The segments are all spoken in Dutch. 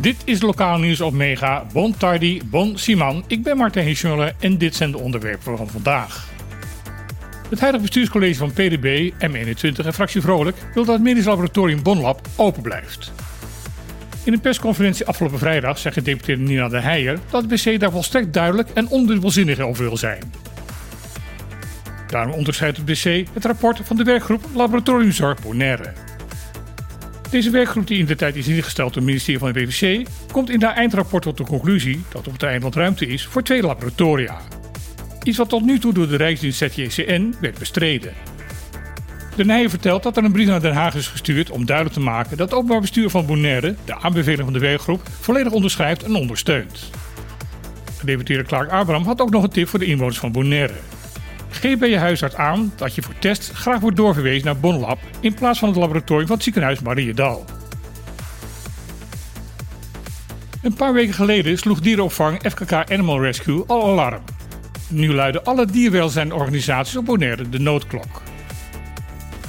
Dit is lokaal nieuws op Mega. Bon tardi, bon Simon. Ik ben Martijn Hischmuller en dit zijn de onderwerpen van vandaag. Het huidige bestuurscollege van PDB, M21 en Fractie Vrolijk wil dat het medisch laboratorium Bonlab open blijft. In een persconferentie afgelopen vrijdag zegt gedeputeerde Nina de Heijer dat het BC daar volstrekt duidelijk en ondubbelzinnig over wil zijn. Daarom onderscheidt het BC het rapport van de werkgroep Laboratoriumzorg Bonaire. Deze werkgroep, die in de tijd is ingesteld door het ministerie van de WVC, komt in haar eindrapport tot de conclusie dat op het eiland ruimte is voor twee laboratoria. Iets wat tot nu toe door de Rijksdienst ZJCN werd bestreden. De Nijen vertelt dat er een brief naar Den Haag is gestuurd om duidelijk te maken dat het openbaar bestuur van Bonaire de aanbeveling van de werkgroep volledig onderschrijft en ondersteunt. Gedeputeerde Clark Abraham had ook nog een tip voor de inwoners van Bonaire. Geef bij je huisarts aan dat je voor test graag wordt doorverwezen naar Bonlab in plaats van het laboratorium van het ziekenhuis Mariedal. Een paar weken geleden sloeg dierenopvang FKK Animal Rescue al alarm. Nu luiden alle dierwelzijnorganisaties op Bonaire de noodklok.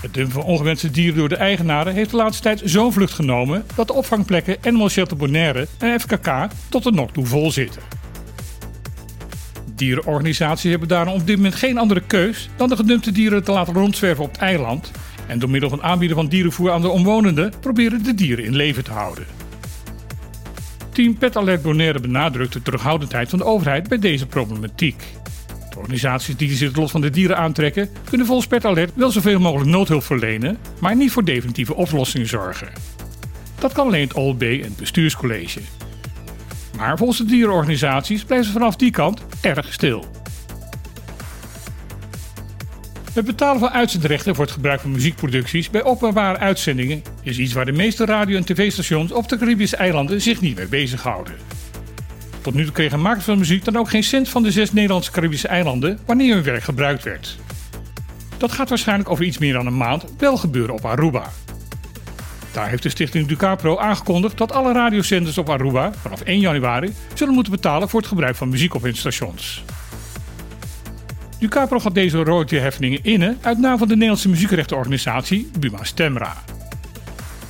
Het dumpen van ongewenste dieren door de eigenaren heeft de laatste tijd zo'n vlucht genomen dat de opvangplekken Animal Shelter Bonaire en FKK tot de nok toe vol zitten. Dierenorganisaties hebben daarom op dit moment geen andere keus dan de gedumpte dieren te laten rondzwerven op het eiland en door middel van aanbieden van dierenvoer aan de omwonenden proberen de dieren in leven te houden. Team Pet Alert Bonaire benadrukt de terughoudendheid van de overheid bij deze problematiek. De organisaties die zich het lot van de dieren aantrekken, kunnen volgens Pet Alert wel zoveel mogelijk noodhulp verlenen, maar niet voor definitieve oplossingen zorgen. Dat kan alleen het OLB en het bestuurscollege. Maar volgens de dierenorganisaties blijven ze vanaf die kant erg stil. Het betalen van uitzendrechten voor het gebruik van muziekproducties bij openbare uitzendingen is iets waar de meeste radio- en tv-stations op de Caribische eilanden zich niet mee bezighouden. Tot nu toe kregen makers van muziek dan ook geen cent van de zes Nederlandse Caribische eilanden wanneer hun werk gebruikt werd. Dat gaat waarschijnlijk over iets meer dan een maand wel gebeuren op Aruba. Daar heeft de stichting Ducapro aangekondigd dat alle radiozenders op Aruba vanaf 1 januari zullen moeten betalen voor het gebruik van muziek op hun stations. Ducapro gaat deze royaltyheffingen innen uit naam van de Nederlandse muziekrechtenorganisatie Buma Stemra.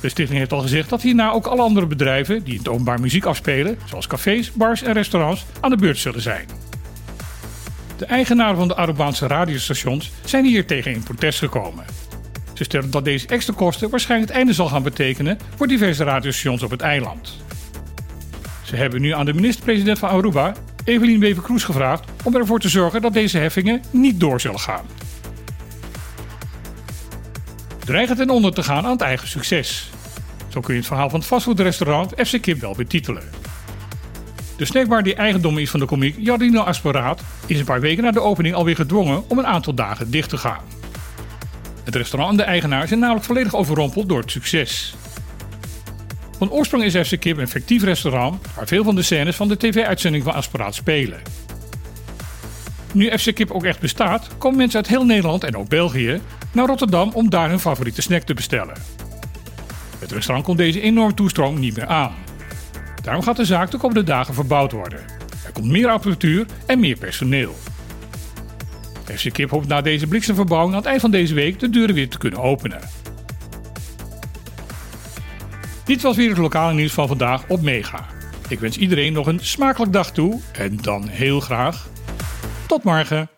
De stichting heeft al gezegd dat hierna ook alle andere bedrijven die in het openbaar muziek afspelen, zoals cafés, bars en restaurants, aan de beurt zullen zijn. De eigenaren van de Arubaanse radiostations zijn hier tegen in protest gekomen. Ze stellen dat deze extra kosten waarschijnlijk het einde zal gaan betekenen voor diverse radiostations op het eiland. Ze hebben nu aan de minister-president van Aruba, Evelien Wever-Kroes, gevraagd om ervoor te zorgen dat deze heffingen niet door zullen gaan. Dreigen ten onder te gaan aan het eigen succes. Zo kun je het verhaal van het fastfoodrestaurant FC Kip wel betitelen. De snackbar die eigendom is van de komiek Jardino Asperaat is een paar weken na de opening alweer gedwongen om een aantal dagen dicht te gaan. Het restaurant en de eigenaar zijn namelijk volledig overrompeld door het succes. Van oorsprong is FC Kip een fictief restaurant waar veel van de scènes van de tv-uitzending van Asperaat spelen. Nu FC Kip ook echt bestaat, komen mensen uit heel Nederland en ook België naar Rotterdam om daar hun favoriete snack te bestellen. Het restaurant komt deze enorme toestroom niet meer aan. Daarom gaat de zaak de komende dagen verbouwd worden. Er komt meer apparatuur en meer personeel. FC Kip hoopt na deze bliksemverbouwing aan het eind van deze week de deuren weer te kunnen openen. Dit was weer het lokale nieuws van vandaag op Mega. Ik wens iedereen nog een smakelijk dag toe en dan heel graag tot morgen.